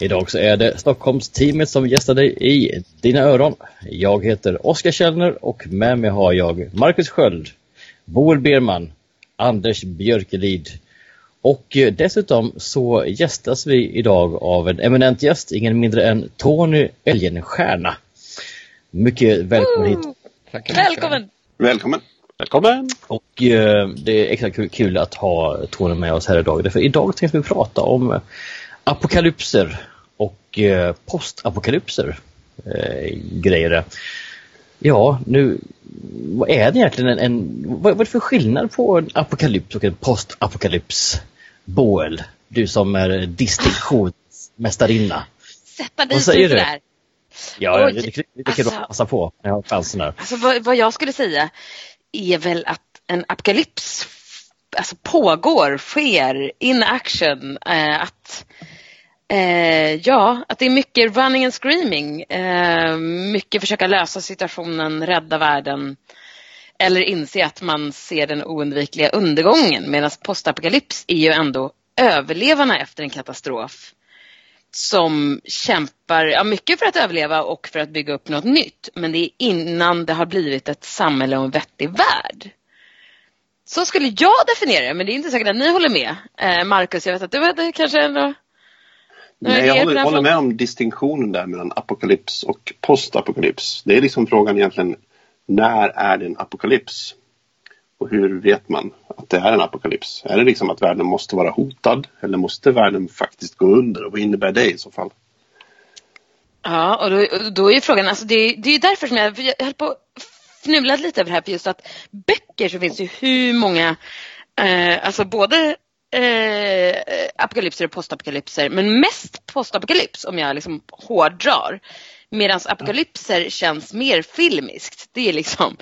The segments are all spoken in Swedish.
Idag så är det Stockholmsteamet som gästar dig i dina öron. Jag heter Oskar Källner och med mig har jag Marcus Sköld, Boel Berman, Anders Björkelid och dessutom så gästas vi idag av en eminent gäst, ingen mindre än Tony Elgenstierna. Mycket välkommen hit. Tackar, Välkommen! Välkommen! Välkommen! Och eh, det är extra kul, kul att ha Tony med oss här idag. För idag tänkte vi prata om apokalypser och eh, postapokalypser. Eh, grejer. Ja, nu, vad är det egentligen en, en vad, vad är det för skillnad på en apokalyps och en postapokalyps? Boel, du som är distinktionsmästarinna. Sätta dit dig där. Ja, Oj, det, det, det kan alltså, passa på när jag har chansen här. Alltså, vad, vad jag skulle säga är väl att en apokalyps alltså, pågår, sker, in action. Eh, att, eh, ja, att det är mycket running and screaming. Eh, mycket försöka lösa situationen, rädda världen. Eller inse att man ser den oundvikliga undergången. Medan postapokalyps är ju ändå överlevarna efter en katastrof som kämpar ja, mycket för att överleva och för att bygga upp något nytt. Men det är innan det har blivit ett samhälle och en vettig värld. Så skulle jag definiera det, men det är inte säkert att ni håller med. Eh, Marcus, jag vet att du hade kanske ändå... Nej, jag håller, håller med om distinktionen där mellan apokalyps och postapokalyps. Det är liksom frågan egentligen, när är det en apokalyps? Och hur vet man att det är en apokalyps? Är det liksom att världen måste vara hotad eller måste världen faktiskt gå under? Och vad innebär det i så fall? Ja, och då, då är frågan, alltså det, det är därför som jag, jag höll på att fnula lite över det här, för just att böcker så finns det hur många, eh, alltså både eh, apokalypser och postapokalypser, men mest postapokalyps om jag liksom hårdrar. Medan apokalypser känns mer filmiskt. Det är liksom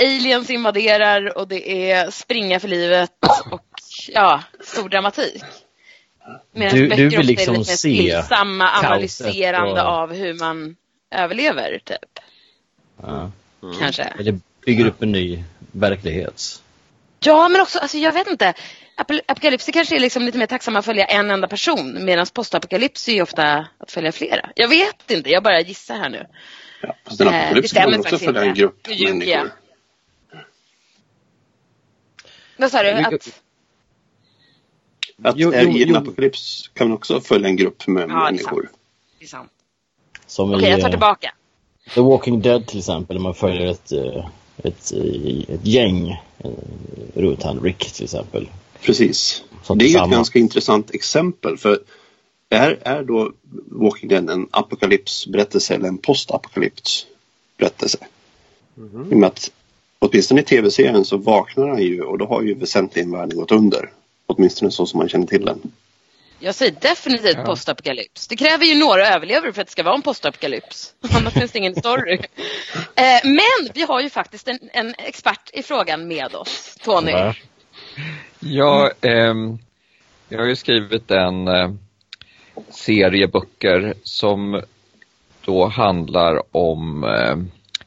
aliens invaderar och det är springa för livet och ja, stor dramatik. Medan du, du vill liksom är lite se samma analyserande och... av hur man överlever, typ. Ja. Mm. Kanske. Eller bygger upp en ny verklighet. Ja, men också, alltså jag vet inte. Apokalypser kanske är liksom lite mer tacksamma att följa en enda person medan postapokalyps är ofta att följa flera. Jag vet inte, jag bara gissar här nu. Ja, fast en apokalyps kan man också följa en grupp människor. Vad sa du? Att... Att jo, jo, i en apokalyps kan man också följa en grupp med ja, människor. Det är sant. Som Okej, okay, jag tar tillbaka. The Walking Dead till exempel, där man följer ett, eh, ett, ett gäng runt han, Rick till exempel. Precis. det är ju ett ganska intressant exempel för är, är då Walking Dead en apokalypsberättelse eller en postapokalypsberättelse? Mm -hmm. I och med att åtminstone i tv-serien så vaknar han ju och då har ju väsentligen världen gått under. Åtminstone så som man känner till den. Jag säger definitivt ja. postapokalyps. Det kräver ju några överlevare för att det ska vara en postapokalyps. Annars finns det ingen story. eh, men vi har ju faktiskt en, en, expert i frågan med oss. Tony. Ja, ja eh, jag har ju skrivit en eh, serie böcker som då handlar om eh,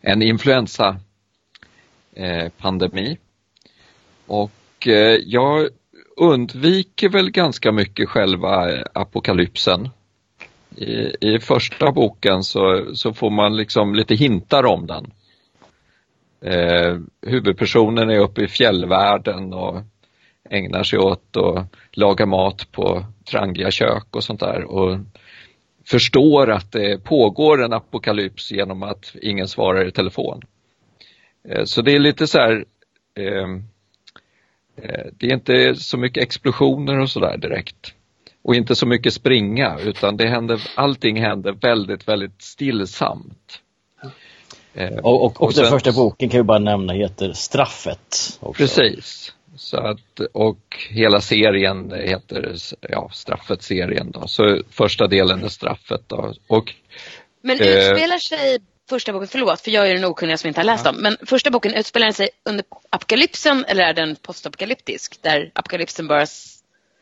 en influensa eh, pandemi. Och eh, jag undviker väl ganska mycket själva eh, apokalypsen. I, i första boken så, så får man liksom lite hintar om den. Eh, huvudpersonen är uppe i fjällvärlden och ägnar sig åt att laga mat på trangliga kök och sånt där och förstår att det pågår en apokalyps genom att ingen svarar i telefon. Eh, så det är lite så här Eh, det är inte så mycket explosioner och sådär direkt. Och inte så mycket springa utan det händer, allting händer väldigt, väldigt stillsamt. Eh, och, och, och, och den första boken kan vi bara nämna heter Straffet. Också. Precis. Så att, och hela serien heter ja, Straffet-serien. Då. Så första delen är Straffet. Då. Och, Men utspelar sig första boken, förlåt för jag är den okunniga som inte har läst ja. dem, men första boken utspelar sig under apokalypsen eller är den postapokalyptisk där apokalypsen bara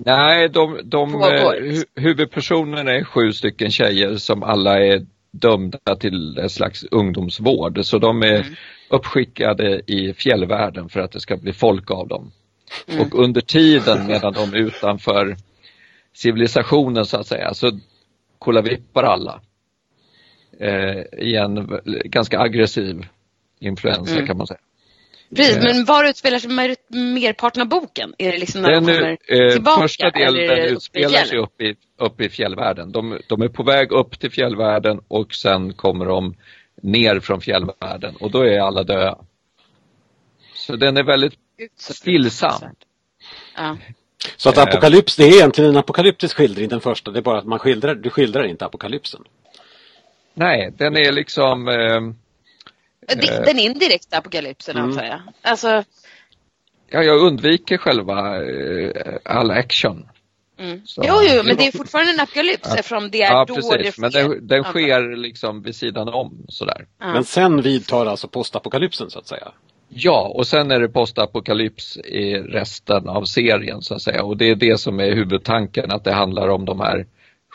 Nej, de, de hu huvudpersonerna är sju stycken tjejer som alla är dömda till en slags ungdomsvård så de är mm. uppskickade i fjällvärlden för att det ska bli folk av dem. Mm. Och under tiden medan de är utanför civilisationen så att säga så kollavippar alla eh, i en ganska aggressiv influensa mm. kan man säga. Precis, eh. men var utspelar sig merparten av boken? Är det liksom när Den de kommer eh, tillbaka? Första delen utspelar sig upp i, upp i fjällvärlden. De, de, är på väg upp till fjällvärlden och sen kommer de ner från fjällvärlden och då är alla döda. Så den är väldigt stillsam. Ja. Så att apokalyps, det är egentligen en apokalyptisk skildring den första, det är bara att man skildrar, du skildrar inte apokalypsen. Nej, den är liksom... Eh, eh den indirekta apokalypsen mm. antar jag. Alltså... Ja, jag undviker själva eh, all action. Mm. Jo, jo, men det är fortfarande en apokalyps ja. eftersom det är ja, då precis. det sker. Men den, den sker liksom vid sidan om sådär. Ja. Men sen vidtar alltså postapokalypsen så att säga? Ja, och sen är det postapokalyps i resten av serien så att säga. Och det är det som är huvudtanken, att det handlar om de här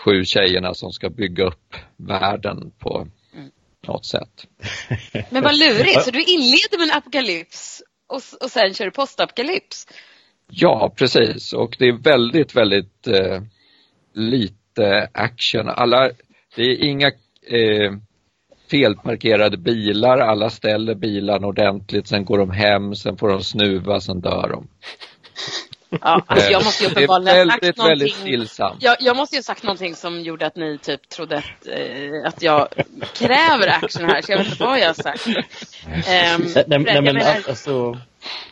sju tjejerna som ska bygga upp världen på mm. något sätt. Men vad lurigt, så du inleder med en apokalyps och, och sen kör du postapokalyps? Ja, precis och det är väldigt, väldigt eh, lite action. Alla, det är inga eh, felparkerade bilar, alla ställer bilarna ordentligt, sen går de hem, sen får de snuva, sen dör de. Ja, alltså jag måste ju uppenbarligen ha sagt stillsamt. Jag, jag, måste ju ha sagt någonting som gjorde att ni typ trodde att, eh, att jag kräver action här, så jag vet inte vad jag har sagt. Um, nej, nej, men alltså...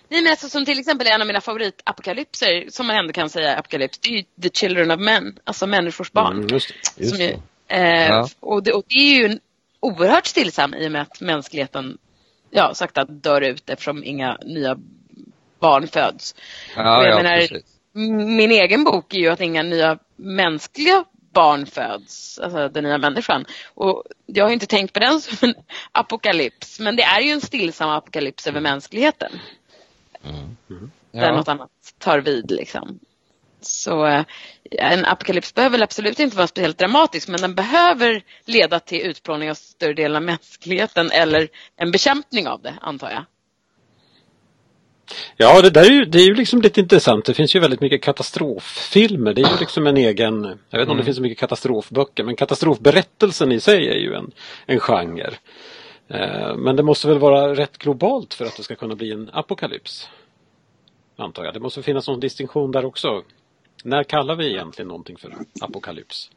Nej, men alltså, som till exempel en av mina favoritapokalypser, som man ändå kan säga apokalyps, det är ju The Children of Men, alltså människors barn. Mm, just det, just är, eh, ja. och, det, och det är ju oerhört stillsam i och med att mänskligheten ja, sakta dör ut eftersom inga nya barn föds. Ja, jag ja, menar, min egen bok är ju att inga nya mänskliga barn föds, alltså den nya människan. Och jag har inte tänkt på den som en apokalyps, men det är ju en stillsam apokalyps över mänskligheten. Mm. Mm. Ja. Där något annat tar vid liksom. Så eh, en apokalyps behöver absolut inte vara speciellt dramatisk men den behöver leda till utplåning av större delen av mänskligheten eller en bekämpning av det antar jag. Ja, det där är ju, det är ju liksom lite intressant. Det finns ju väldigt mycket katastroffilmer. Det är ju liksom en egen, jag vet inte mm. om det mm. finns så mycket katastrofböcker, men katastrofberättelsen i sig är ju en, en genre. Eh, men det måste väl vara rätt globalt för att det ska kunna bli en apokalyps. Antar jag. Det måste finnas någon distinktion där också. När kallar vi egentligen någonting för apokalyps?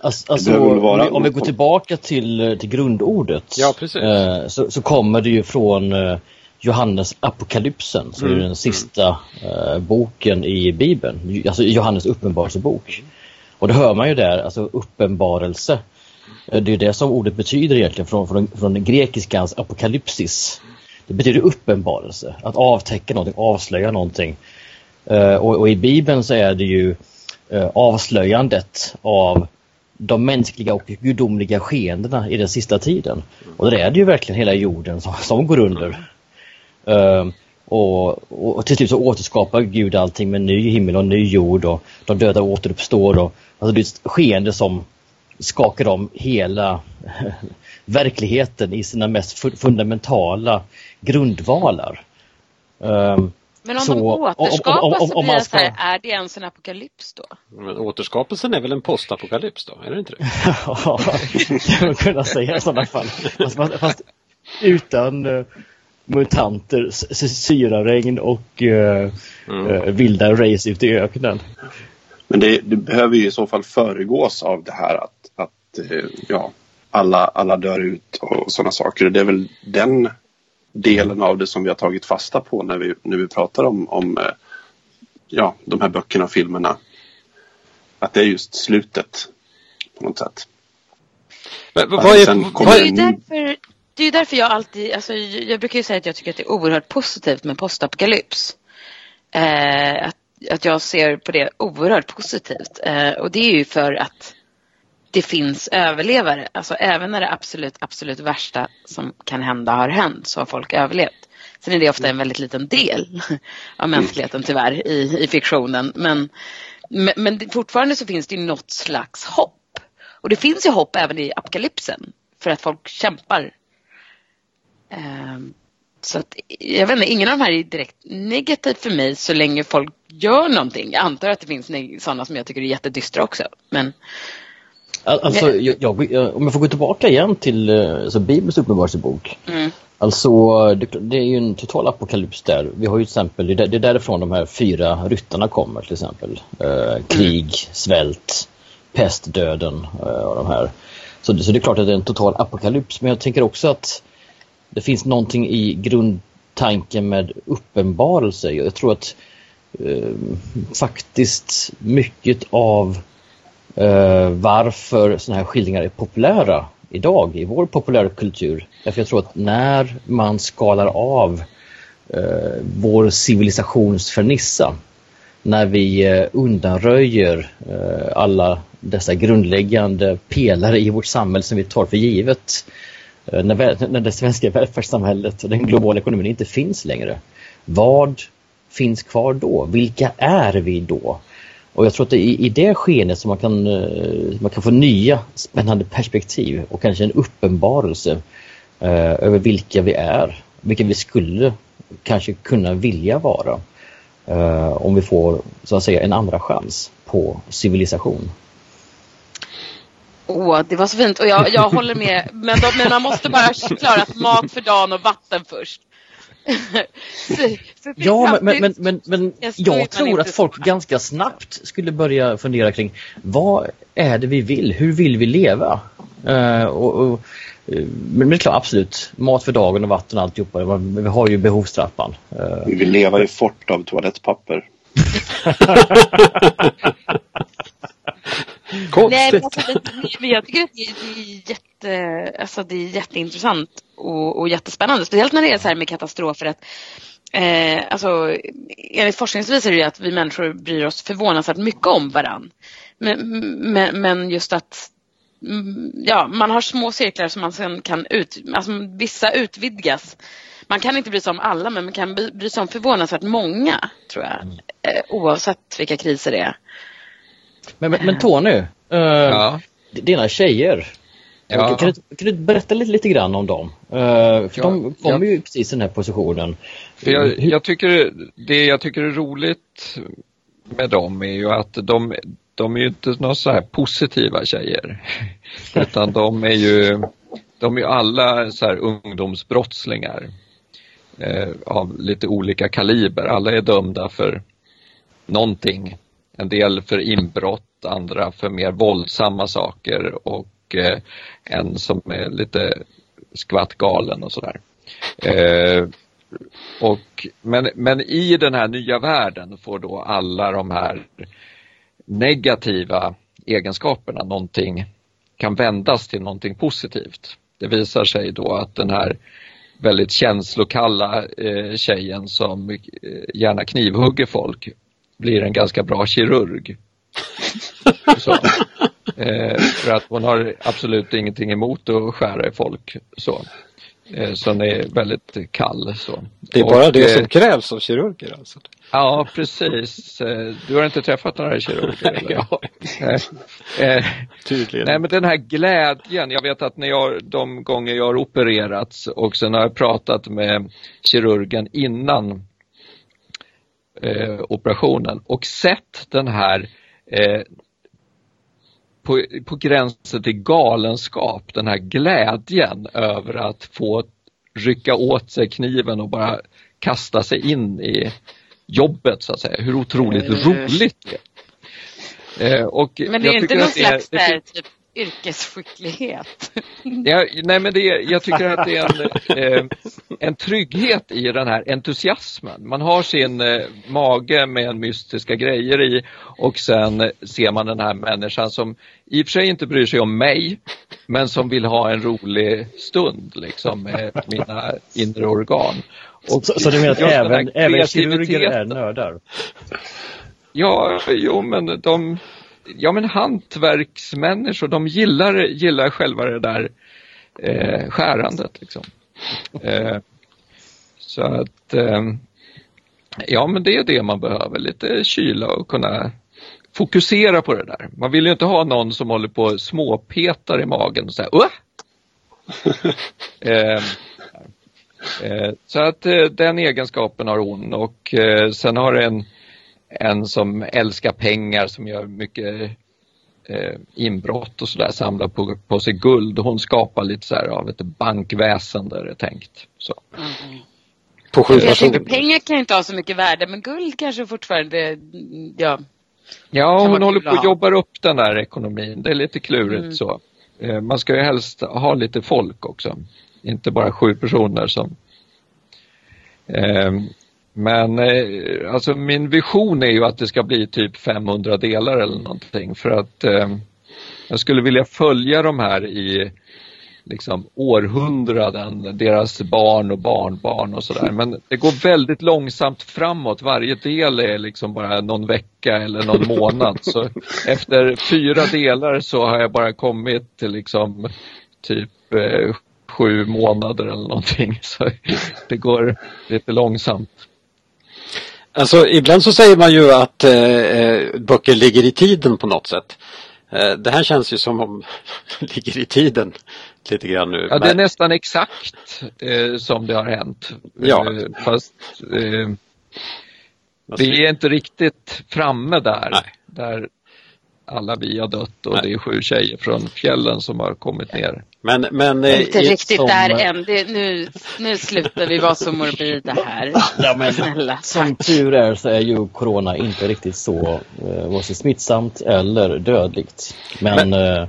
Alltså, alltså om, vi, om, vi, går tillbaka till, till grundordet ja, eh, så, så, kommer det ju från eh, Johannes Apokalypsen som mm. är den sista eh, boken i Bibeln, alltså Johannes uppenbarelsebok. Och det hör man ju där, alltså uppenbarelse. Eh, det är det som ordet betyder egentligen från, från, från grekiskans apokalypsis. Det betyder uppenbarelse, att avtäcka någonting, avslöja någonting. Eh, och, och, i Bibeln så är det ju eh, avslöjandet av de mänskliga och gudomliga skeendena i den sista tiden. Och det är det ju verkligen hela jorden som, som går under. Uh, och, och, till slut så återskapar Gud allting med ny himmel och ny jord och de döda återuppstår. Och, alltså det är ett skeende som skakar om hela verkligheten i sina mest fundamentala grundvalar. Um, men om så, de återskapas om, om, om, så blir det ska... så här, är det ens en apokalyps då? Men återskapelsen är väl en postapokalyps då, är det inte det? ja, det skulle man kunna säga i sådana fall. Fast, fast utan uh, mutanter, syraregn och uh, mm. uh, vilda race ute i öknen. Men det, det, behöver ju i så fall föregås av det här att, att ja, alla, alla dör ut och sådana saker. Det är väl den delen av det som vi har tagit fasta på när vi, när vi pratar om, om ja, de här böckerna och filmerna. Att det är just slutet på något sätt. Men, vad är, vad är därför det är ju därför jag alltid, alltså, jag brukar ju säga att jag tycker att det är oerhört positivt med postapokalyps. Eh, att, att jag ser på det oerhört positivt. Eh, och det är ju för att det finns överlevare. Alltså även när det absolut, absolut värsta som kan hända har hänt så har folk överlevt. Sen är det ofta en väldigt liten del av mänskligheten tyvärr i, i fiktionen. Men, men, men fortfarande så finns det ju något slags hopp. Och det finns ju hopp även i apokalypsen för att folk kämpar. Um, så att, jag vet inte, ingen av de här är direkt negativt för mig så länge folk gör någonting. Jag antar att det finns sådana som jag tycker är jättedystra också. Men, Alltså, jag, jag, om jag får gå tillbaka igen till alltså, Bibelns uppenbarelsebok. Mm. Alltså, det, det, är ju en total apokalyps där. Vi har ju till exempel, det, det är därifrån de här fyra ryttarna kommer till exempel. Eh, krig, mm. svält, pest, döden eh, och de här. Så, så det är klart att det är en total apokalyps. Men jag tänker också att det finns någonting i grundtanken med uppenbarelse. Jag tror att eh, faktiskt mycket av eh, varför sådana här skildringar är populära idag i vår populärkultur. Därför jag tror att när man skalar av eh, vår civilisations fernissa, när vi eh, undanröjer eh, alla dessa grundläggande pelare i vårt samhälle som vi tar för givet, eh, Eh, när, när det svenska välfärdssamhället och den globala ekonomin inte finns längre. Vad finns kvar då? Vilka är vi då? Och jag tror att det är i det skenet som man kan, eh, man kan få nya spännande perspektiv och kanske en uppenbarelse eh, över vilka vi är, vilka vi skulle kanske kunna vilja vara eh, om vi får så att säga en andra chans på civilisation. Åh, det var så fint och jag, jag håller med. Men, de, men man måste bara klara mat för dagen och vatten först. ja, men, men, men, men jag tror att folk ganska snabbt skulle börja fundera kring vad är det vi vill? Hur vill vi leva? Uh, och, och, eh, men det är klart, absolut. Mat för dagen och vatten och alltihopa. Vi har ju behovstrappan. Uh. Vi vill leva i fort av toalettpapper. Konstigt. Nej, men alltså, jag tycker att det är, jätte, alltså, det är jätteintressant och, och jättespännande. Speciellt när det är så här med katastrofer. Att, eh, alltså, enligt forskning visar det ju att vi människor bryr oss förvånansvärt mycket om varann. Men, men, men just att mm, ja, man har små cirklar som man sen kan ut, alltså vissa utvidgas. Man kan inte bry sig om alla men man kan bry sig om förvånansvärt många tror jag. Mm. Eh, oavsett vilka kriser det är. Men, men, men Tony, uh, ja. dina tjejer, Ja. Kan, du, kan du berätta lite, lite grann om dem? Uh, för ja, de kommer ja. ju precis i den här positionen. Jag, jag, tycker, det jag tycker är roligt med dem är ju att de, de är ju inte några så här positiva tjejer. Utan de är ju, de är alla så här ungdomsbrottslingar. Eh, av lite olika kaliber. Alla är dömda för någonting. En del för inbrott, andra för mer våldsamma saker och eh, en som är lite skvatt galen och sådär. Eh, och, men, men i den här nya världen får då alla de här negativa egenskaperna någonting kan vändas till någonting positivt. Det visar sig då att den här väldigt känslokalla eh, tjejen som eh, gärna knivhugger folk blir en ganska bra kirurg. Så. Eh, för att hon har absolut ingenting emot att skära i folk. Så. Eh, så hon är väldigt kall. Så. Det är bara och, det som eh, krävs av kirurger alltså? Ja, precis. Eh, du har inte träffat några kirurger? Eller? ja. Tydligen. Nej, men den här glädjen. Jag vet att när jag, de gånger jag har opererats och sen har jag pratat med kirurgen innan eh, operationen och sett den här eh, på, på gränsen till galenskap, den här glädjen över att få rycka åt sig kniven och bara kasta sig in i jobbet så att säga. Hur otroligt mm. roligt det är. Eh, och Men det är inte någon slags det, där, typ yrkesskicklighet. Ja, nej men det, jag tycker att det är en, eh, en trygghet i den här entusiasmen. Man har sin eh, mage med en mystiska grejer i och sen ser man den här människan som i och för sig inte bryr sig om mig men som vill ha en rolig stund liksom med mina inre organ. Och så, så du menar att även, även kirurger är nördar? Ja, jo men de ja men hantverksmänniskor, de gillar, gillar själva det där eh, skärandet liksom. Eh, så att eh, ja men det är det man behöver, lite kyla och kunna fokusera på det där. Man vill ju inte ha någon som håller på och småpetar i magen och säger Åh! eh, eh, så att eh, den egenskapen har hon och eh, sen har en en som älskar pengar som gör mycket eh, inbrott och sådär, samlar på, på sig guld. Hon skapar lite så här av ett bankväsende är det tänkt. Så. Mm. På sju jag tänker, pengar kan inte ha så mycket värde men guld kanske fortfarande, ja. Ja, hon håller på att jobba upp den där ekonomin. Det är lite klurigt mm. så. Eh, man ska ju helst ha lite folk också. Inte bara sju personer som eh, men eh, alltså min vision är ju att det ska bli typ 500 delar eller någonting för att eh, jag skulle vilja följa de här i liksom århundraden, deras barn och barnbarn och sådär. Men det går väldigt långsamt framåt. Varje del är liksom bara någon vecka eller någon månad. Så efter fyra delar så har jag bara kommit till liksom typ eh, sju månader eller någonting. Så det går lite långsamt. Alltså ibland så säger man ju att eh, eh, böcker ligger i tiden på något sätt. Eh, det här känns ju som om ligger i tiden lite grann nu. Ja, det är nästan exakt eh, som det har hänt. Ja. Eh, fast eh, vi är inte riktigt framme där. Nej. Där alla vi har dött och Nej. det är sju tjejer från fjällen som har kommit ner. Men, men, eh, inte riktigt som... där än. Det, nu, nu slutar vi vara så morbida här. Ja, men, Snälla, som tur är så är ju corona inte riktigt så eh, vare sig smittsamt eller dödligt. Men, men... Eh,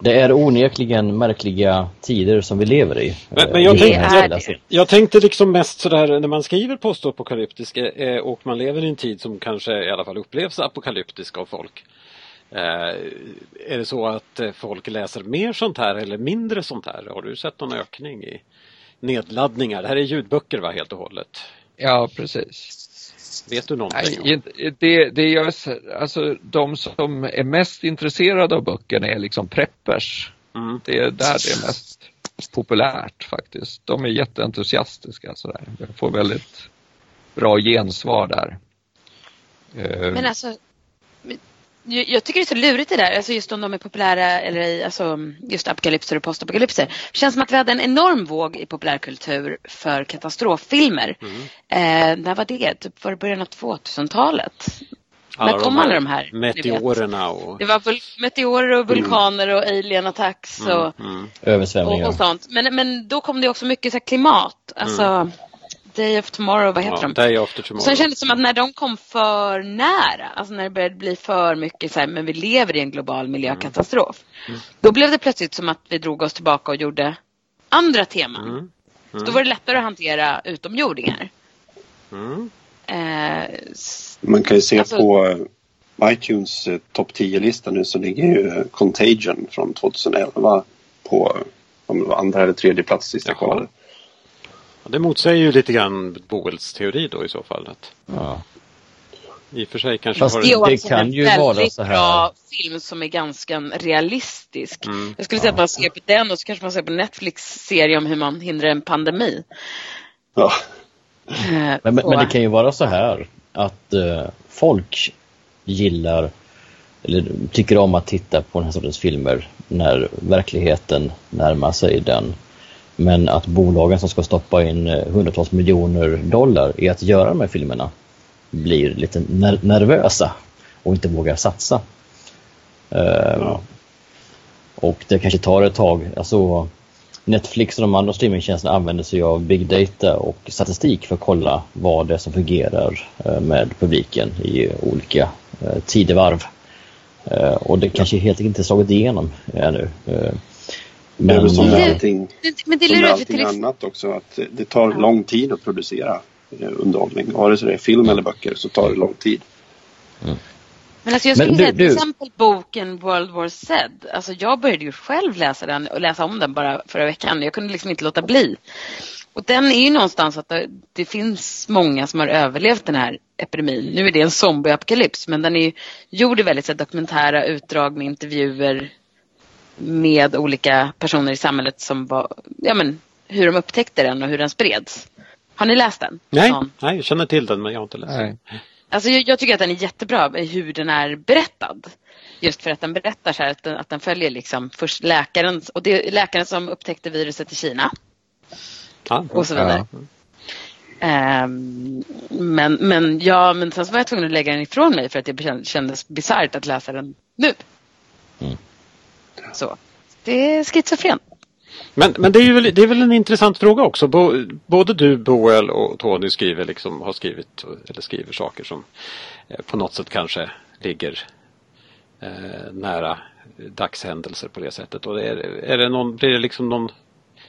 det är onekligen märkliga tider som vi lever i. Men, men jag, eh, tänkte, jag, jag, tänkte liksom mest sådär när man skriver postapokalyptisk eh, och man lever i en tid som kanske i alla fall upplevs apokalyptisk av folk. Eh, är det så att eh, folk läser mer sånt här eller mindre sånt här? Har du sett någon ökning i nedladdningar? Det här är ljudböcker va, helt och hållet? Ja, precis. Vet du någonting? Nej, det, det är, alltså, de som är mest intresserade av böckerna är liksom preppers. Mm. Det är där det är mest populärt faktiskt. De är jätteentusiastiska sådär. Jag får väldigt bra gensvar där. Men eh, alltså jag tycker det är så lurigt det där, alltså just om de är populära eller i, alltså just apokalypser och postapokalypser. Det känns som att vi hade en enorm våg i populärkultur för katastroffilmer. Mm. Eh, när var det? Typ var det början av 2000-talet? Alla när kom alla de här? Meteorerna och... Det var meteorer och vulkaner mm. och alien attacks mm, och, mm. Översvämningar. Och, och, sånt. Men, men då kom det också mycket så klimat. Alltså, mm. Day of Tomorrow, vad heter ja, de? Day After Tomorrow. Sen kändes det som att när de kom för nära, alltså när det började bli för mycket så här, men vi lever i en global miljökatastrof. Mm. Mm. Då blev det plötsligt som att vi drog oss tillbaka och gjorde andra teman. Mm. mm. Då var det lättare att hantera utomjordingar. Mm. Eh, Man kan ju se alltså, på iTunes eh, topp 10-lista nu så ligger ju Contagion från 2011 på om det var andra eller tredje plats sista kvalet. Det motsäger ju lite grann Boels teori då i så fall. Att... Ja. I och för sig kanske Fast har det, det kan ju vara så här. bra film som är ganska realistisk. Mm. Jag skulle säga ja. att man ser på den och så kanske man ser på Netflix serie om hur man hindrar en pandemi. Ja. Uh, men, men, men, det kan ju vara så här att uh, folk gillar eller tycker om att titta på den här sortens filmer när verkligheten närmar sig den men att bolagen som ska stoppa in eh, hundratals miljoner dollar i att göra de här filmerna blir lite ner nervösa och inte vågar satsa. Uh, ja. Och det kanske tar ett tag. Alltså, Netflix och de andra streamingtjänsterna använder sig av big data och statistik för att kolla vad det är som fungerar uh, med publiken i olika uh, tidevarv. Och det kanske helt enkelt inte slagit igenom ännu. Men, det är väl som med allting, men det som med allting annat också att det tar lång tid att producera underhållning. Vare sig det är film eller böcker så tar det lång tid. Mm. Men alltså jag skulle säga till exempel boken World War Z. Alltså jag började ju själv läsa den och läsa om den bara förra veckan. Jag kunde liksom inte låta bli. Och den är ju någonstans att det, det finns många som har överlevt den här epidemin. Nu är det en zombieapokalyps men den är ju gjord i väldigt så, dokumentära utdrag med intervjuer med olika personer i samhället som var, ja men hur de upptäckte den och hur den spreds. Har ni läst den? Nej, nej jag känner till den men jag har inte läst den. Alltså jag, jag, tycker att den är jättebra i hur den är berättad. Just för att den berättar så här att den, att den följer liksom först läkaren och det är läkaren som upptäckte viruset i Kina. Ja, och så vidare. Ja. Um, men, men, ja, men sen så var jag tvungen att lägga den ifrån mig för att det kändes bisarrt att läsa den nu. Mm. Så, det är schizofren. Men, men det, är väl, det är väl en intressant fråga också. både du Boel och Tony skriver liksom, har skrivit eller skriver saker som eh, på något sätt kanske ligger eh, nära dagshändelser på det sättet. Och är, är det någon, blir det liksom någon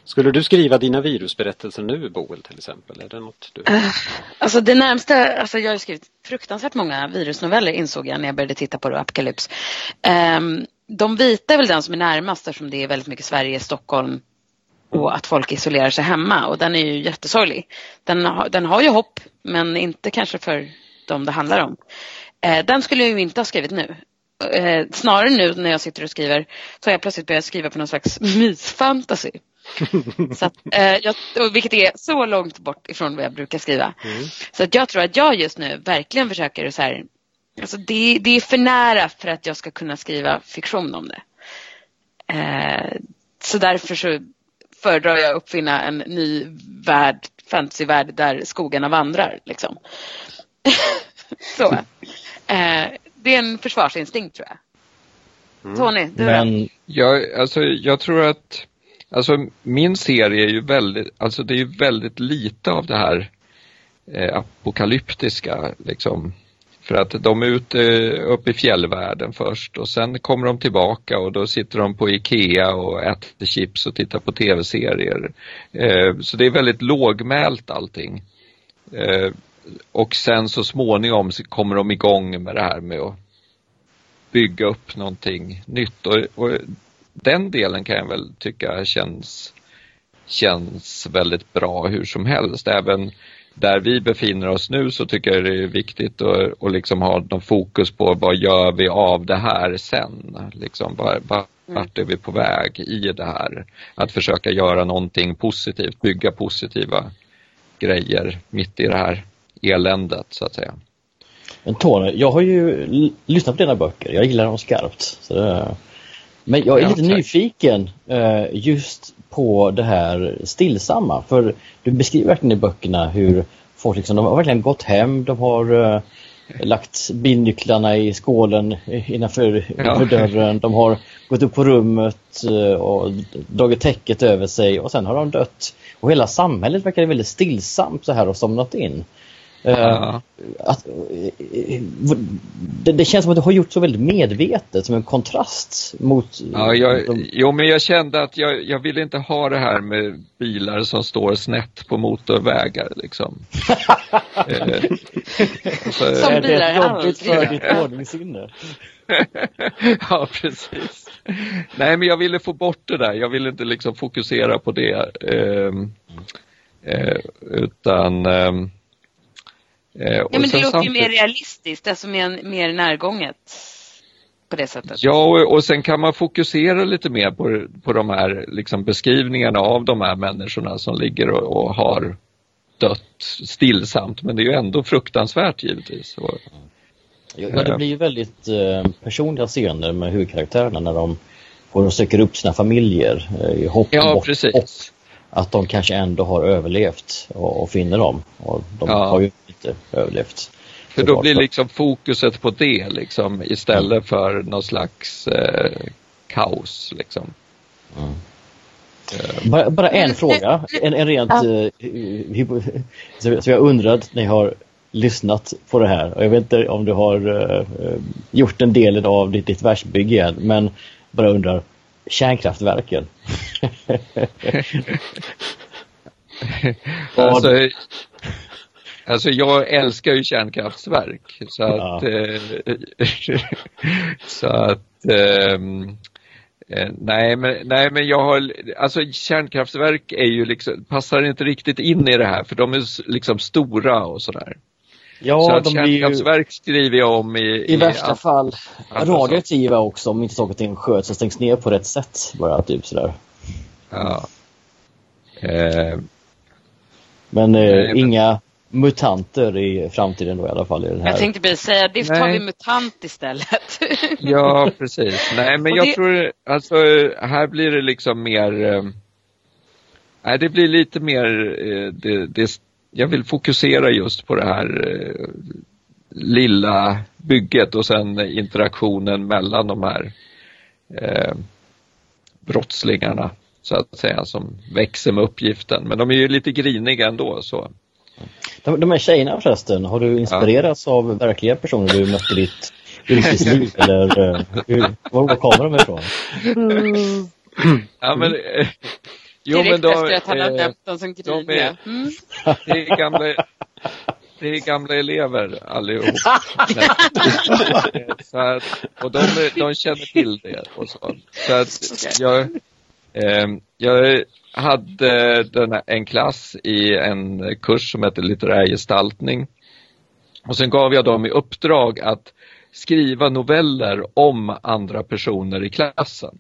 skulle du skriva dina virusberättelser nu Boel till exempel? Är det något du... Uh, alltså det närmsta, alltså jag har skrivit fruktansvärt många virusnoveller insåg jag när jag började titta på Apocalypse. Um, de vita är väl den som är närmast eftersom det är väldigt mycket Sverige, Stockholm och att folk isolerar sig hemma och den är ju jättesorglig. Den, har, den har ju hopp men inte kanske för de det handlar om. Eh, den skulle jag ju inte ha skrivit nu. Eh, snarare nu när jag sitter och skriver så har jag plötsligt börjat skriva på någon slags mysfantasy. så att, eh, jag, vilket är så långt bort ifrån vad jag brukar skriva. Mm. Så att jag tror att jag just nu verkligen försöker så här, alltså det, det är för nära för att jag ska kunna skriva fiktion om det. Eh, så därför så föredrar jag att uppfinna en ny värld, fantasyvärld där skogarna vandrar. Liksom. så. Eh, det är en försvarsinstinkt tror jag. Mm. Tony, du Men, då? Jag, alltså, jag tror att Alltså min serie är ju väldigt, alltså det är ju väldigt lite av det här eh, apokalyptiska liksom. För att de är ute eh, uppe i fjällvärlden först och sen kommer de tillbaka och då sitter de på Ikea och äter chips och tittar på tv-serier. Eh, så det är väldigt lågmält allting. Eh, och sen så småningom så kommer de igång med det här med att bygga upp någonting nytt. Och, och den delen kan jag väl tycka känns, känns väldigt bra hur som helst. Även där vi befinner oss nu så tycker jag det är viktigt att, att liksom ha någon fokus på vad gör vi av det här sen? Liksom, var, vart är vi på väg i det här? Att försöka göra någonting positivt, bygga positiva grejer mitt i det här eländet så att säga. Men Tony, jag har ju lyssnat på dina böcker. Jag gillar dem skarpt. Så det, men jag är ja, lite tack. nyfiken uh, just på det här stillsamma. För du beskriver verkligen i böckerna hur folk liksom, de har verkligen gått hem, de har uh, lagt bilnycklarna i skålen innanför, ja. dörren, de har gått upp på rummet och dragit täcket över sig och sen har de dött. Och hela samhället verkar väldigt stillsamt så här och somnat in. Ja. Att, det, det, känns som att du har gjort så väldigt medvetet som en kontrast mot... Ja, jag, de... Jo, men jag kände att jag, jag ville inte ha det här med bilar som står snett på motorvägar liksom. Eh, så, som är det jobbigt för ditt ordningssinne? ja, precis. Nej, men jag ville få bort det där. Jag ville inte liksom fokusera på det. Eh, eh, utan Eh, ja, men det låter ju mer realistiskt, alltså mer, mer närgånget på det sättet. Ja, och, och sen kan man fokusera lite mer på, på de här liksom, beskrivningarna av de här människorna som ligger och, och har dött stillsamt, men det är ju ändå fruktansvärt givetvis. Och, ja, det blir ju väldigt eh, personliga scener med huvudkaraktärerna när de får och söker upp sina familjer eh, i hopp, ja, bort, precis. Hopp att de kanske ändå har överlevt och, och finner dem. Och de ja. har ju inte överlevt. För då blir liksom fokuset på det liksom istället mm. för någon slags eh, kaos liksom. Mm. Bara, bara, en fråga, en, en rent ja. uh, så jag undrat när jag har lyssnat på det här. Och jag vet inte om du har uh, gjort en del av ditt, ditt versbygge än, men bara undrar, kärnkraftverken? alltså, alltså jag älskar ju kärnkraftverk så att, ja. eh, så att eh, nej, men, nej men jag har, alltså kärnkraftverk är ju liksom, passar inte riktigt in i det här för de är liksom stora och sådär. Ja, så de kärnkraftverk ju... skriver jag om i... I, i värsta fall radioaktiva också om inte saker och ting sköts och stängs ner på rätt sätt. Bara typ sådär. Ja. Eh, men eh, Nej, inga mutanter i framtiden då i alla fall i den här. Jag tänkte precis säga, det tar vi mutant istället. ja, precis. Nej, men jag det... tror, alltså här blir det liksom mer eh, Nej, det blir lite mer eh, det, det, jag vill fokusera just på det här eh, lilla bygget och sen interaktionen mellan de här eh, brottslingarna så att säga som växer med uppgiften. Men de är ju lite griniga ändå så. De, de här tjejerna förresten, har du inspirerats ja. av verkliga personer du mötte i ditt yrkesliv eller uh, hur, var, var kommer de ifrån? Mm. Ja men eh, Jo, Direkt men då, efter att han har döpt dem som griniga. Mm. Det är gamla, det är gamla elever allihop. så att, och de, de känner till det och så. Så att okay. jag, eh, jag hade den, en klass i en kurs som heter litterär gestaltning. Och sen gav jag dem i uppdrag att skriva noveller om andra personer i klassen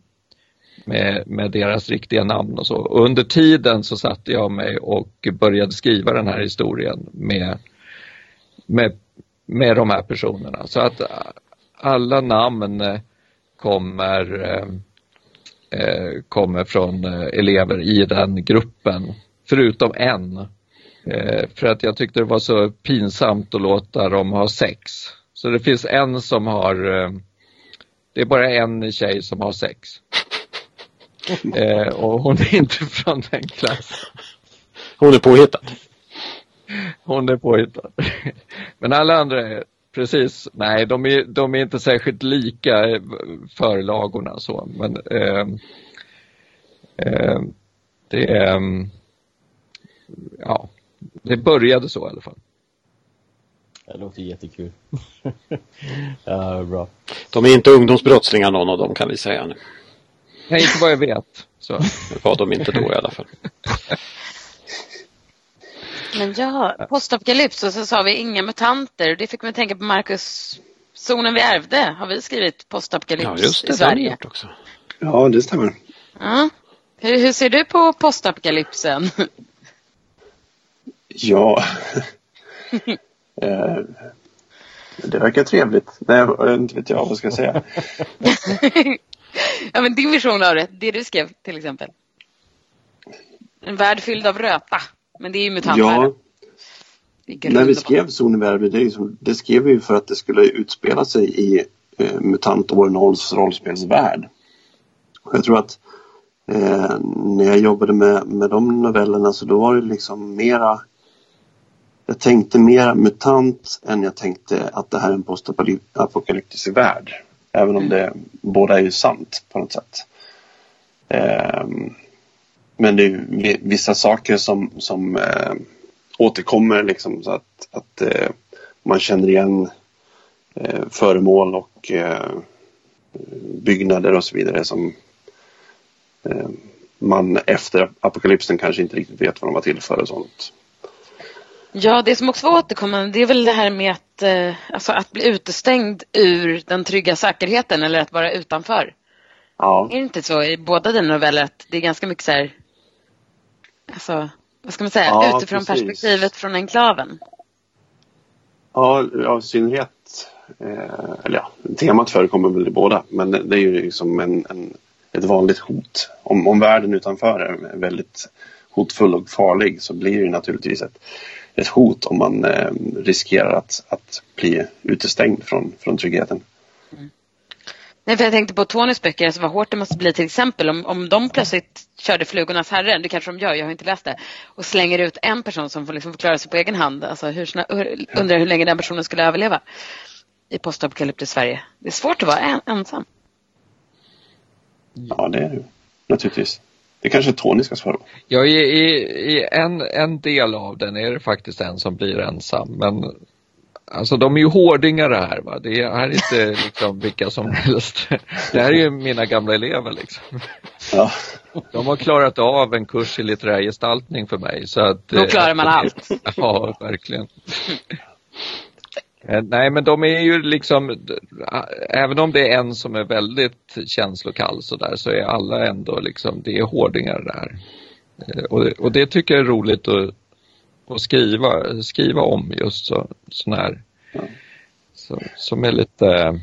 med, med deras riktiga namn och så. Och under tiden så satte jag mig och började skriva den här historien med, med, med de här personerna. Så att alla namn eh, kommer, eh, eh, kommer från eh, elever i den gruppen, förutom en. Eh, för att jag tyckte det var så pinsamt att låta dem ha sex. Så det finns en som har, eh, det är bara en tjej som har sex. Eh, och hon är inte från den klassen. Hon är påhittad. Hon är påhittad. Men alla andra är precis, nej de är, de är inte särskilt lika förlagorna så. Men eh, eh, det är, ja, det började så i alla fall. Det låter jättekul. ja, bra. De är inte ungdomsbrottslingar någon av dem kan vi säga nu. Nej, inte vad jag vet. Så. Det var de inte då i alla fall. Men ja, postapokalyps och så sa vi inga mutanter. Det fick mig tänka på Marcus, zonen vi ärvde. Har vi skrivit postapokalyps ja, just det, i Sverige? Det också. Ja, det stämmer. Ja. Hur, hur ser du på postapokalypsen? Ja, eh, det verkar trevligt. Nej, inte vet jag vad ska jag säga. ja, men din vision av det, det du skrev till exempel. En värld fylld av röta. Men det är ju mutantvärlden. Ja. När vi skrev Zonevärld, det, det skrev vi för att det skulle utspela sig i eh, MUTANT och Warrenholms rollspelsvärld. Och jag tror att eh, när jag jobbade med, med de novellerna så då var det liksom mera jag tänkte mera MUTANT än jag tänkte att det här är en postapokalyptisk värld. Även om mm. det båda är ju sant på något sätt. Um, men det är vissa saker som, som uh, återkommer liksom så att, att uh, man känner igen uh, föremål och byggnader och så vidare som man efter apokalypsen kanske inte riktigt vet vad de var till för och sånt. Ja, det som också var återkommande det är väl det här med att, eh, alltså att bli utestängd ur den trygga säkerheten eller att vara utanför. Ja. Är det inte så i båda dina noveller att det är ganska mycket så här, alltså, vad ska man säga, ja, utifrån precis. perspektivet från enklaven? Ja, i synnerhet, eh, eller ja, temat förekommer väl i båda, men det är ju liksom en, en, ett vanligt hot. Om, om världen utanför är väldigt hotfull och farlig så blir det naturligtvis ett ett hot om man eh, riskerar att, att bli utestängd från, från tryggheten. Mm. Nej, för jag tänkte på Tonys böcker, alltså vad hårt det måste bli till exempel om, om de plötsligt körde Flugornas herre, det kanske de gör, jag har inte läst det, och slänger ut en person som får liksom klara sig på egen hand. Alltså hur, hur, undrar hur länge den personen skulle överleva i postapokalyptisk Sverige. Det är svårt att vara en, ensam. Ja, det är det naturligtvis. Det kanske Tony ska svara på. Ja, i, i, i, en, en del av den är det faktiskt en som blir ensam, men Alltså de är ju hårdingar det här va. Det är inte liksom vilka som helst. Det här är ju mina gamla elever liksom. Ja. De har klarat av en kurs i litterär gestaltning för mig. Så att, Då klarar man allt. Ja, verkligen. Eh, nej men de är ju liksom, även om det är en som är väldigt känslokall så där så är alla ändå liksom, det är hårdingar där. Eh, och, och det tycker jag är roligt att, att skriva, skriva om just så, sån här, så, som är lite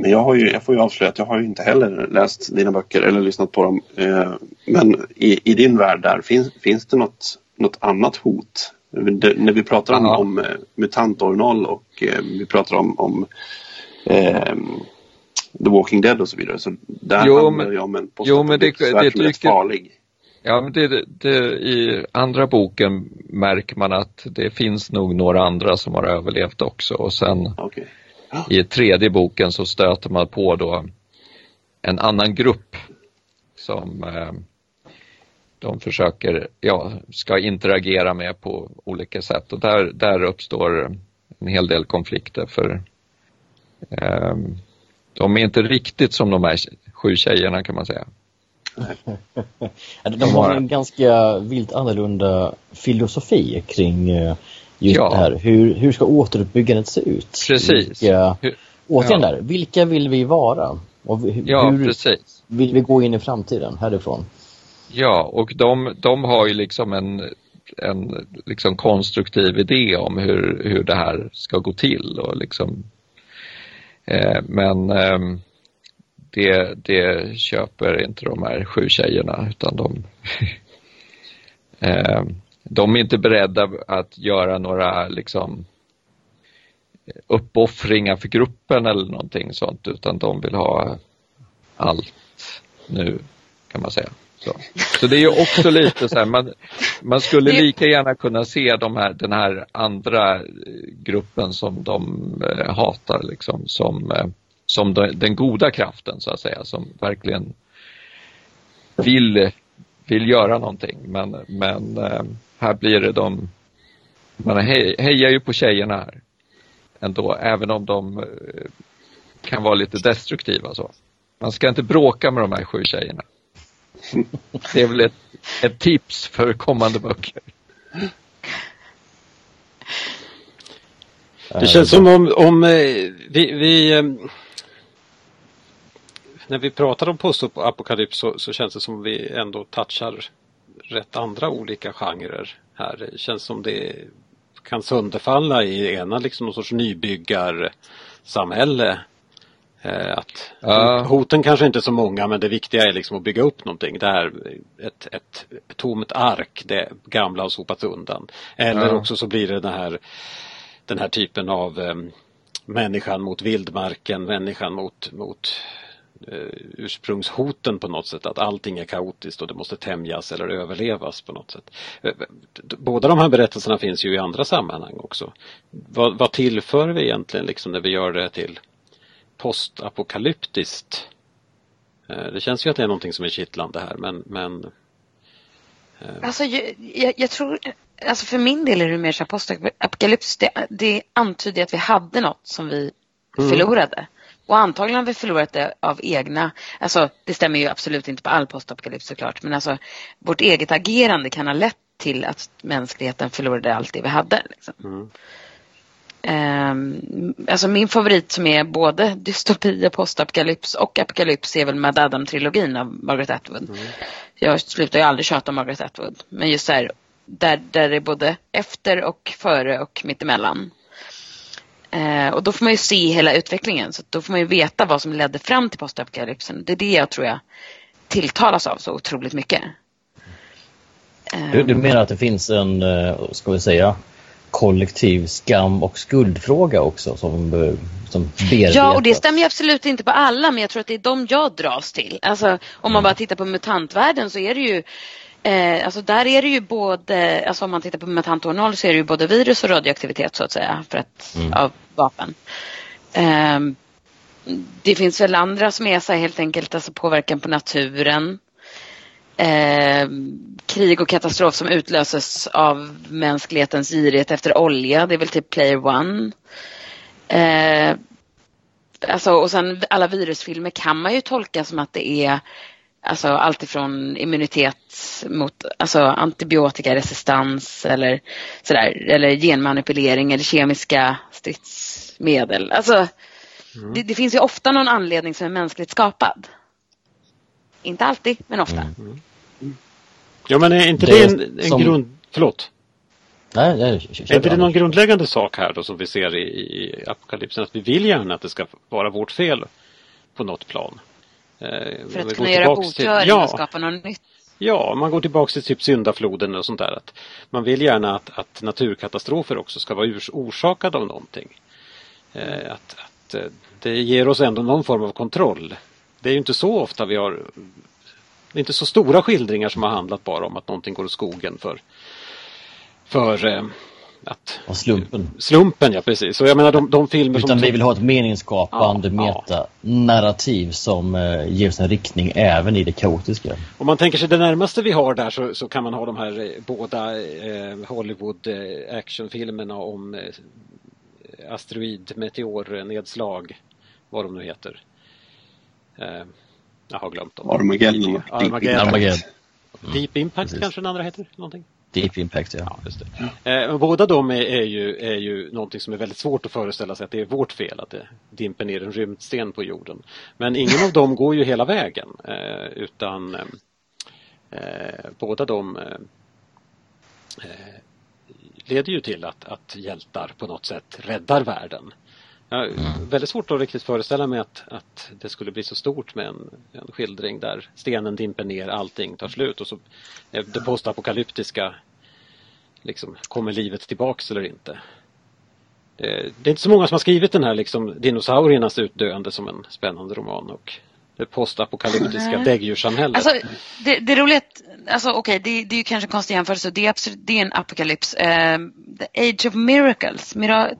men jag, har ju, jag får ju avslöja att jag har ju inte heller läst dina böcker eller lyssnat på dem. Eh, men i, i din värld där, finns, finns det något, något annat hot när vi pratar om, om eh, MUTANT år 0 och eh, vi pratar om, om eh, The Walking Dead och så vidare. Så där jo, handlar det ju om en men det, det, det tycker, farlig. Ja, men det, det, i andra boken märker man att det finns nog några andra som har överlevt också och sen okay. i tredje boken så stöter man på då en annan grupp som eh, de försöker, ja, ska interagera med på olika sätt och där, där uppstår en hel del konflikter för eh, de är inte riktigt som de här sju tjejerna kan man säga. de har en ganska vilt annorlunda filosofi kring eh, just ja. det här. Hur, hur ska återuppbyggandet se ut? Precis. Vilka, återigen ja. där, vilka vill vi vara? Och hur, ja, precis. vill vi gå in i framtiden härifrån? Ja, och de, de har ju liksom en, en liksom konstruktiv idé om hur, hur det här ska gå till och liksom eh, men eh, det, det köper inte de här sju tjejerna utan de eh, de är inte beredda att göra några liksom eh, uppoffringar för gruppen eller någonting sånt utan de vill ha allt nu kan man säga. Så, så det är ju också lite så här, man, man skulle lika gärna kunna se de här, den här andra eh, gruppen som de eh, hatar liksom som, eh, som den goda kraften så att säga som verkligen vill, vill göra någonting men, men eh, här blir det de, man hej, hejar ju på tjejerna här ändå även om de kan vara lite destruktiva så. Man ska inte bråka med de här sju tjejerna. Det är väl ett, ett tips för kommande böcker. Det känns som om, om eh, vi, vi eh, när vi pratar om postapokalyps så, så känns det som vi ändå touchar rätt andra olika genrer här. Det känns som det kan sönderfalla i ena liksom någon sorts nybyggarsamhälle att ja. Hoten kanske inte är så många men det viktiga är liksom att bygga upp någonting. Det är ett, ett tomt ark, det gamla har sopats undan. Eller ja. också så blir det den här, den här typen av um, människan mot vildmarken, människan mot, mot uh, ursprungshoten på något sätt. Att allting är kaotiskt och det måste tämjas eller överlevas på något sätt. Båda de här berättelserna finns ju i andra sammanhang också. Vad, vad tillför vi egentligen liksom när vi gör det till postapokalyptiskt. Eh, det känns ju att det är någonting som är kittlande här men, men eh. Alltså jag, jag, tror, alltså för min del är det mer så här postapokalyps, det, det antyder att vi hade något som vi mm. förlorade. Och antagligen har vi förlorat det av egna, alltså det stämmer ju absolut inte på all postapokalyps såklart, men alltså vårt eget agerande kan ha lett till att mänskligheten förlorade allt det vi hade. Liksom. Mm. Um, alltså min favorit som är både dystopi, postapokalyps och apokalyps är väl Mad Adam-trilogin av Margaret Atwood. Mm. Jag slutar ju aldrig tjata om Margaret Atwood. Men just så här, där, där det är både efter och före och mittemellan. Uh, och då får man ju se hela utvecklingen. Så då får man ju veta vad som ledde fram till postapokalypsen. Det är det jag tror jag tilltalas av så otroligt mycket. Du, du menar att det finns en, eh, ska vi säga, kollektiv skam och skuldfråga också som, som bearbetas. Ja, och det stämmer ju absolut inte på alla, men jag tror att det är de jag dras till. Alltså, om man mm. bara tittar på mutantvärlden så är det ju Eh, alltså där är det ju både, alltså om man tittar på 0 så är det ju både virus och radioaktivitet så att säga för att, mm. av vapen. Eh, det finns väl andra som är så här, helt enkelt alltså påverkan på naturen. Eh, krig och katastrof som utlöses av mänsklighetens girighet efter olja. Det är väl typ Player One. Eh, alltså, och sen alla virusfilmer kan man ju tolka som att det är alltså alltifrån immunitet mot alltså antibiotikaresistens eller sådär, eller genmanipulering eller kemiska stridsmedel. Alltså, mm. det, det, finns ju ofta någon anledning som är mänskligt skapad. Inte alltid, men ofta. Mm. Ja, men är inte det, det en, en som... grund... Förlåt. Nej, nej, är inte det någon grundläggande sak här då som vi ser i, i apokalypsen? Att vi vill gärna att det ska vara vårt fel på något plan. Eh, För att kunna göra botgöring ja, och skapa något nytt? Ja, man går tillbaka till typ syndafloden och sånt där. Att man vill gärna att, att naturkatastrofer också ska vara orsakade av någonting. Eh, att, att eh, det ger oss ändå någon form av kontroll. Det är ju inte så ofta vi har det är inte så stora skildringar som har handlat bara om att någonting går åt skogen för, för eh, att... Och slumpen. Slumpen, ja precis. Så jag menar de, de filmer Utan som... vi vill ha ett meningsskapande ja, meta-narrativ som eh, ger oss en riktning även i det kaotiska. Om man tänker sig det närmaste vi har där så, så kan man ha de här eh, båda eh, Hollywood eh, actionfilmerna om eh, asteroid, meteornedslag, vad de nu heter. Eh, jag har glömt dem. Armageddon. Armageddon. Armageddon. Deep Impact mm. kanske den andra heter? Någonting? Deep Impact, ja. ja just det. Eh, båda de är, är, ju, är ju någonting som är väldigt svårt att föreställa sig att det är vårt fel att det dimper ner en rymdsten på jorden. Men ingen av dem går ju hela vägen eh, utan eh, eh båda de eh, eh, leder ju till att, att hjältar på något sätt räddar världen. Jag mm. väldigt svårt att riktigt föreställa mig att, att det skulle bli så stort med en, en skildring där stenen dimper ner, allting tar slut och så är det postapokalyptiska liksom, kommer livet tillbaks eller inte? Det, det, är inte så många som har skrivit den här liksom, dinosauriernas utdöende som en spännande roman och det postapokalyptiska däggdjurssamhället. Alltså, det, det roliga alltså okej, okay, det, det, är ju kanske en konstig jämförelse. Det är, absolut, det är en apokalyps. Uh, the Age of Miracles, Mira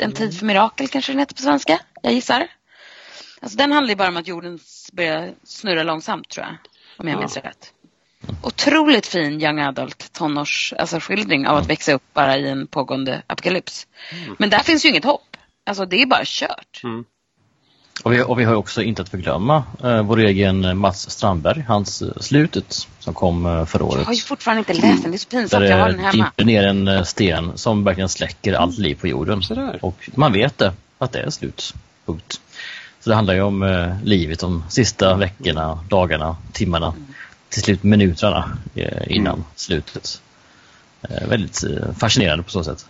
en tid för mirakel kanske den heter på svenska. Jag gissar. Alltså den handlar ju bara om att jorden börjar snurra långsamt tror jag. Om jag ja. minns rätt. Otroligt fin young adult tonårs alltså skildring av att växa upp bara i en pågående apokalyps. Mm. Men där finns ju inget hopp. Alltså det är bara kört. Mm. Och vi, och vi har också inte att förglömma eh, vår egen Mats Strandberg, hans eh, Slutet som kom eh, förra året. Jag har ju fortfarande inte läst den, det är så pinsamt, jag har den hemma. dimper ner en eh, sten som verkligen släcker allt liv på jorden. Och man vet det, att det är slut. Punkt. Så det handlar ju om eh, livet de sista veckorna, dagarna, timmarna, mm. till slut minuterna eh, innan mm. slutet. Eh, väldigt fascinerande på så sätt.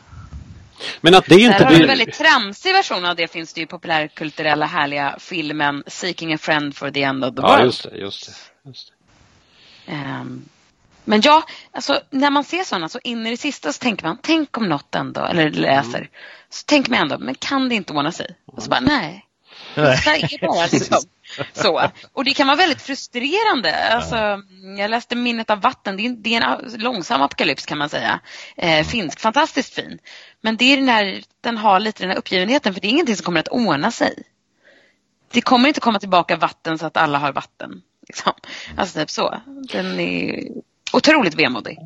Men att det inte blir... En väldigt tramsig version av det finns det ju populärkulturella härliga filmen Seeking a friend for the end of the world. Ja, just det. Just det, just det. Um, men ja, alltså, när man ser sådana så in i det sista så tänker man, tänk om något ändå, eller läser, mm. så tänker man ändå, men kan det inte ordna sig? Och så bara, nej. Bara liksom så. Och det kan vara väldigt frustrerande. Alltså, jag läste Minnet av vatten, det är, det är en långsam apokalyps kan man säga. Eh, finsk, fantastiskt fin. Men det är den här, den har lite den här uppgivenheten för det är ingenting som kommer att ordna sig. Det kommer inte komma tillbaka vatten så att alla har vatten. Liksom. Alltså typ så. Den är otroligt vemodig.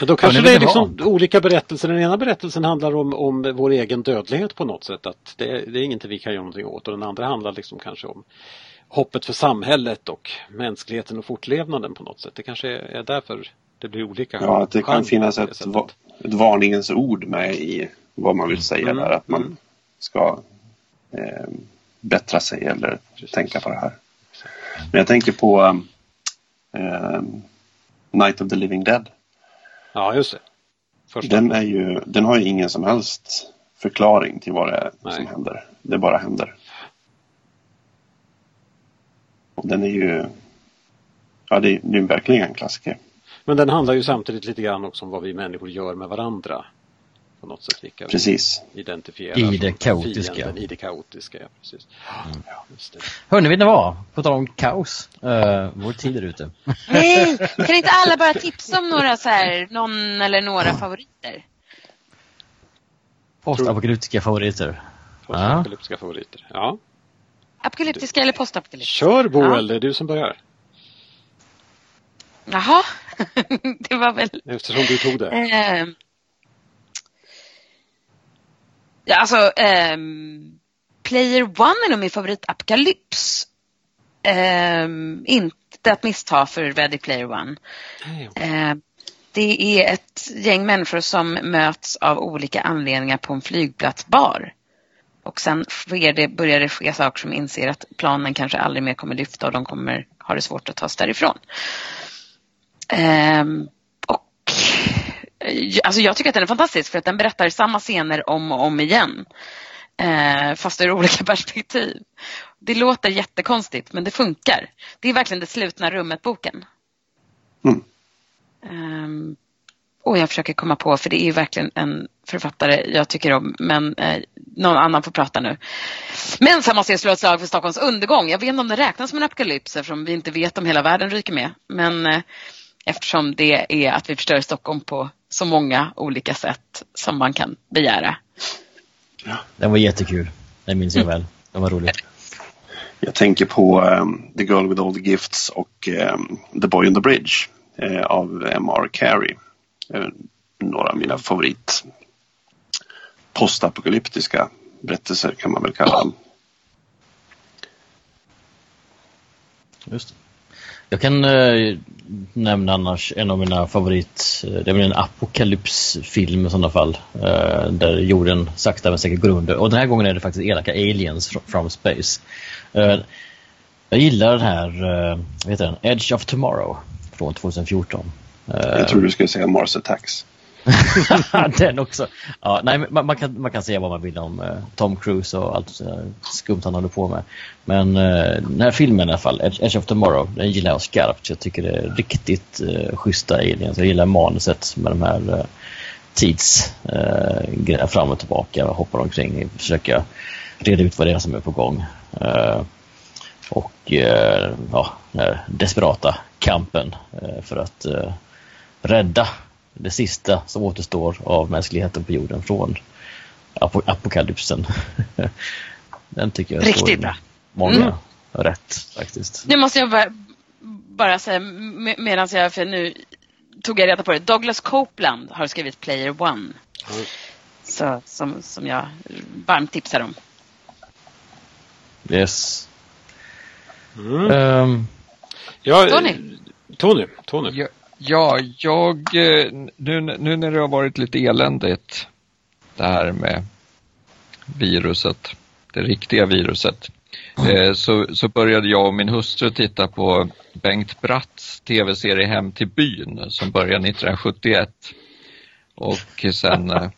Då kanske det är liksom olika berättelser. Den ena berättelsen handlar om, om vår egen dödlighet på något sätt. Att det, det är ingenting vi kan göra någonting åt. Och den andra handlar liksom kanske om hoppet för samhället och mänskligheten och fortlevnaden på något sätt. Det kanske är därför det blir olika. Ja, att det kan finnas ett, ett varningens ord med i vad man vill säga mm. där. Att man mm. ska eh, bättra sig eller Precis. tänka på det här. Men jag tänker på eh, Night of the Living Dead. Ja, just det. Första. Den, är ju, den har ju ingen som helst förklaring till vad det är Nej. som händer. Det bara händer. Och den är ju Ja, det är, det är verkligen en klassiker. Men den handlar ju samtidigt lite grann också om vad vi människor gör med varandra. På något sätt vilka precis. vi identifierar I det kaotiska. Fienden, I det kaotiska, ja. Precis. Mm. Ja, Hörni, vet ni vad? På tal om kaos. Uh, vår tid är ute. Nej, kan inte alla bara tipsa om några så här, någon eller några favoriter? Postapokalyptiska favoriter. Postapokalyptiska ja. favoriter, ja. Apokalyptiska eller postapokalyptiska? Kör Boel, ja. det är du som börjar. Jaha, det var väl... Eftersom du tog det. Eh, ja, alltså, eh, Player One är nog min favorit apokalyps. Eh, inte att missta för Ready Player One. Eh, det är ett gäng människor som möts av olika anledningar på en flygplatsbar. Och sen det, börjar det ske saker som inser att planen kanske aldrig mer kommer lyfta och de kommer ha det svårt att ta sig därifrån. Um, alltså jag tycker att den är fantastisk för att den berättar samma scener om och om igen. Uh, fast ur olika perspektiv. Det låter jättekonstigt men det funkar. Det är verkligen det slutna rummet-boken. Mm. Um, och jag försöker komma på, för det är verkligen en författare jag tycker om, men eh, någon annan får prata nu. Men sen måste jag slå ett slag för Stockholms undergång. Jag vet inte om det räknas som en apokalyps eftersom vi inte vet om hela världen ryker med. Men eh, eftersom det är att vi förstör Stockholm på så många olika sätt som man kan begära. Ja. Den var jättekul. Den minns jag väl. Den var rolig. Jag tänker på um, The Girl with All the Gifts och um, The Boy on the Bridge uh, av M.R. Carey. Uh, några av mina favorit postapokalyptiska berättelser kan man väl kalla dem. Just det. Jag kan eh, nämna annars en av mina favorit, eh, det är en apokalypsfilm i sådana fall. Eh, där jorden sakta men säkert går under. Och den här gången är det faktiskt elaka aliens from space. Eh, jag gillar den här, eh, vad heter den? Edge of Tomorrow från 2014. jag tror du skulle säga Mars Attacks. den också. Ja, nej, man, man, kan, man kan säga vad man vill om uh, Tom Cruise och allt uh, skumt han håller på med. Men uh, den här filmen i alla fall, Edge, of Tomorrow, den gillar jag skarpt. Jag tycker det är riktigt uh, schyssta aliens. Jag gillar manuset med de här uh, tids uh, fram och tillbaka och hoppar omkring och försöka reda ut vad det är som är på gång. Uh, och uh, ja, den här desperata kampen för att rädda det sista som återstår av mänskligheten på jorden från ap apokalypsen. Den tycker jag Riktigt bra. många mm. rätt faktiskt. Nu måste jag bara, bara säga medan jag, för nu tog jag reda på det. Douglas Copeland har skrivit Player One. Mm. Så, som, som jag varmt tipsar om. Yes. Mm. Um, ja, Tony. Tony. Tony. Ja, Ja, jag, eh, nu, nu när det har varit lite eländigt det här med viruset, det riktiga viruset, mm. så, så började jag och min hustru titta på Bengt Bratts tv-serie Hem till byn som började 1971 och sen eh,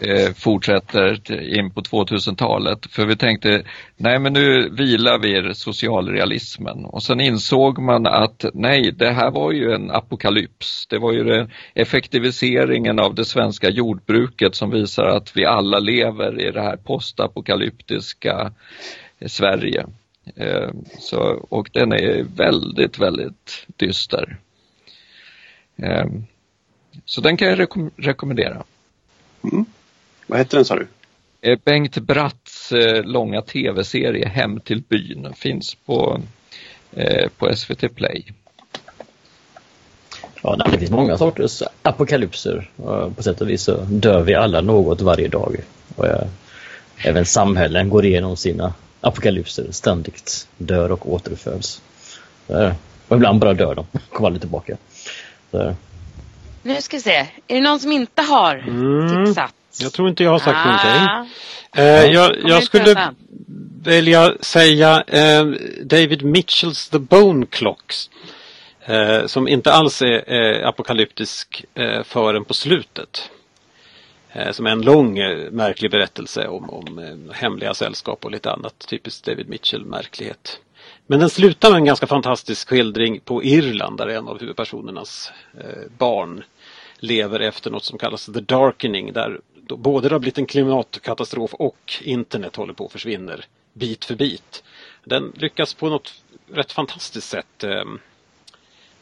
eh, fortsätter in på 2000-talet. För vi tänkte, nej men nu vilar vi i socialrealismen och sen insåg man att nej, det här var ju en apokalyps. Det var ju den effektiviseringen av det svenska jordbruket som visar att vi alla lever i det här postapokalyptiska eh, Sverige. Eh, så, och den är väldigt, väldigt dyster. Eh, så den kan jag rekom rekommendera. Mm. Vad heter den sa du? Eh, Bengt Bratts eh, långa tv-serie Hem till byn finns på, eh, på SVT Play. Ja, det finns många sorters apokalypser. På sätt och vis så dör vi alla något varje dag. Och även samhällen går igenom sina apokalypser ständigt. Dör och återföds. Och ibland bara dör de, kommer aldrig tillbaka. Så nu ska vi se. Är det någon som inte har mm. tipsat? Jag tror inte jag har sagt ah. någonting. Eh, jag, jag skulle välja säga eh, David Mitchells The Bone Clocks. Eh, som inte alls är eh, apokalyptisk eh, förrän på slutet. Eh, som är en lång eh, märklig berättelse om, om hemliga sällskap och lite annat. Typiskt David Mitchell märklighet. Men den slutar med en ganska fantastisk skildring på Irland där en av huvudpersonernas eh, barn lever efter något som kallas the darkening där både det har blivit en klimatkatastrof och internet håller på att försvinna bit för bit. Den lyckas på något rätt fantastiskt sätt eh,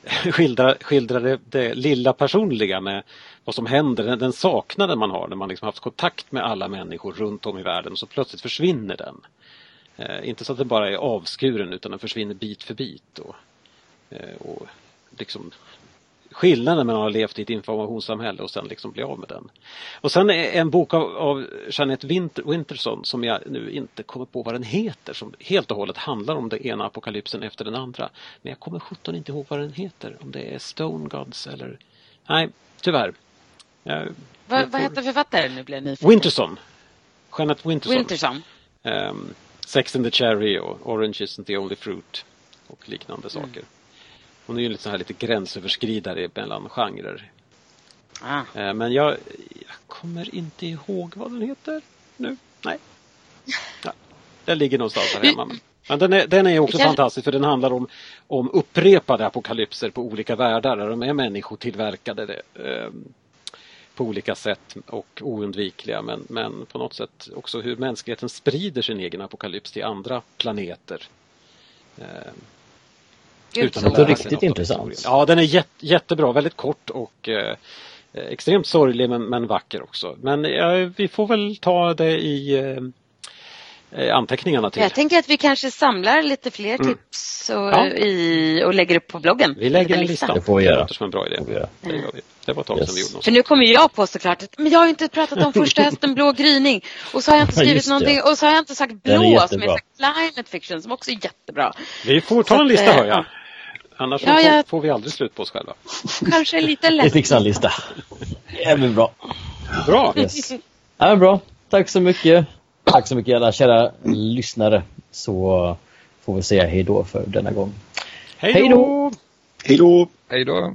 skildra, skildra det, det, lilla personliga med vad som händer, den, den saknaden man har när man liksom haft kontakt med alla människor runt om i världen och så plötsligt försvinner den. Eh, inte så att den bara är avskuren utan den försvinner bit för bit. Och, eh, och liksom skillnaden mellan att ha levt i ett informationssamhälle och sen liksom bli av med den. Och sen en bok av, av Jeanette Winter, Winterson som jag nu inte kommer på vad den heter som helt och hållet handlar om den ena apokalypsen efter den andra. Men jag kommer sjutton inte ihåg vad den heter. Om det är Stone Gods eller... Nej, tyvärr. Jag, vad, vad heter författaren nu blir jag nyfiken. Winterson. Jeanette Winterson. Winterson. Um, Sex and the Cherry och Orange isn't the only fruit och liknande mm. saker. Hon är ju lite, så här, lite gränsöverskridare mellan genrer. Ah. Eh, men jag, jag, kommer inte ihåg vad den heter nu. Nej. Ja, den ligger någonstans här hemma. Men den är, den är också kan... fantastisk för den handlar om, om upprepade apokalypser på olika världar där de är människotillverkade eh, på olika sätt och oundvikliga men, men på något sätt också hur mänskligheten sprider sin egen apokalyps till andra planeter. Eh, utan det är riktigt intressant. Ja, den är jätte, jättebra, väldigt kort och eh, extremt sorglig men, men vacker också. Men eh, vi får väl ta det i eh, anteckningarna till. Jag tänker att vi kanske samlar lite fler mm. tips och, ja. i, och lägger upp på bloggen. Vi lägger en lista. Det får vi göra. Det låter som en bra idé. Det, det, det var ett tag yes. sedan vi gjorde något. För nu kommer jag på såklart att men jag har inte pratat om första hästen blå gryning och så har jag inte skrivit någonting och så har jag inte sagt blå som är climate fiction som också är jättebra. Vi får ta så en lista hör jag. Annars ja, jag... får, vi aldrig slut på oss själva. Kanske lite lätt. Vi fixar en lista. Det blir bra. Bra. Yes. Ja, bra. Tack så mycket. Tack så mycket alla kära lyssnare. Så får vi säga hej då för denna gång. Hej då! Hej då! Hej då!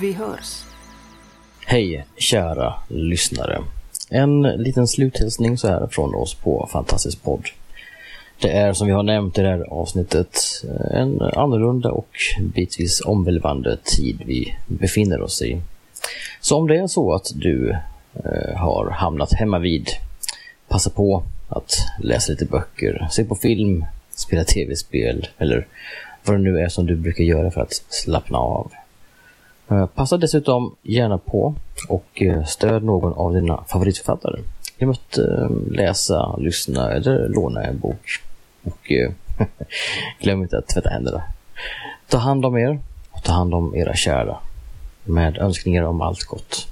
Vi hörs! Hej kära lyssnare! En liten sluthälsning så här från oss på Fantastisk podd. Det är som vi har nämnt i det här avsnittet en annorlunda och bitvis omvälvande tid vi befinner oss i. Så om det är så att du eh, har hamnat hemma vid, passa på att läsa lite böcker, se på film, spela tv-spel eller vad det nu är som du brukar göra för att slappna av. Eh, passa dessutom gärna på och eh, stöd någon av dina favoritförfattare genom att eh, läsa, lyssna eller låna en bok. Och glöm inte att tvätta händerna. Ta hand om er och ta hand om era kära med önskningar om allt gott.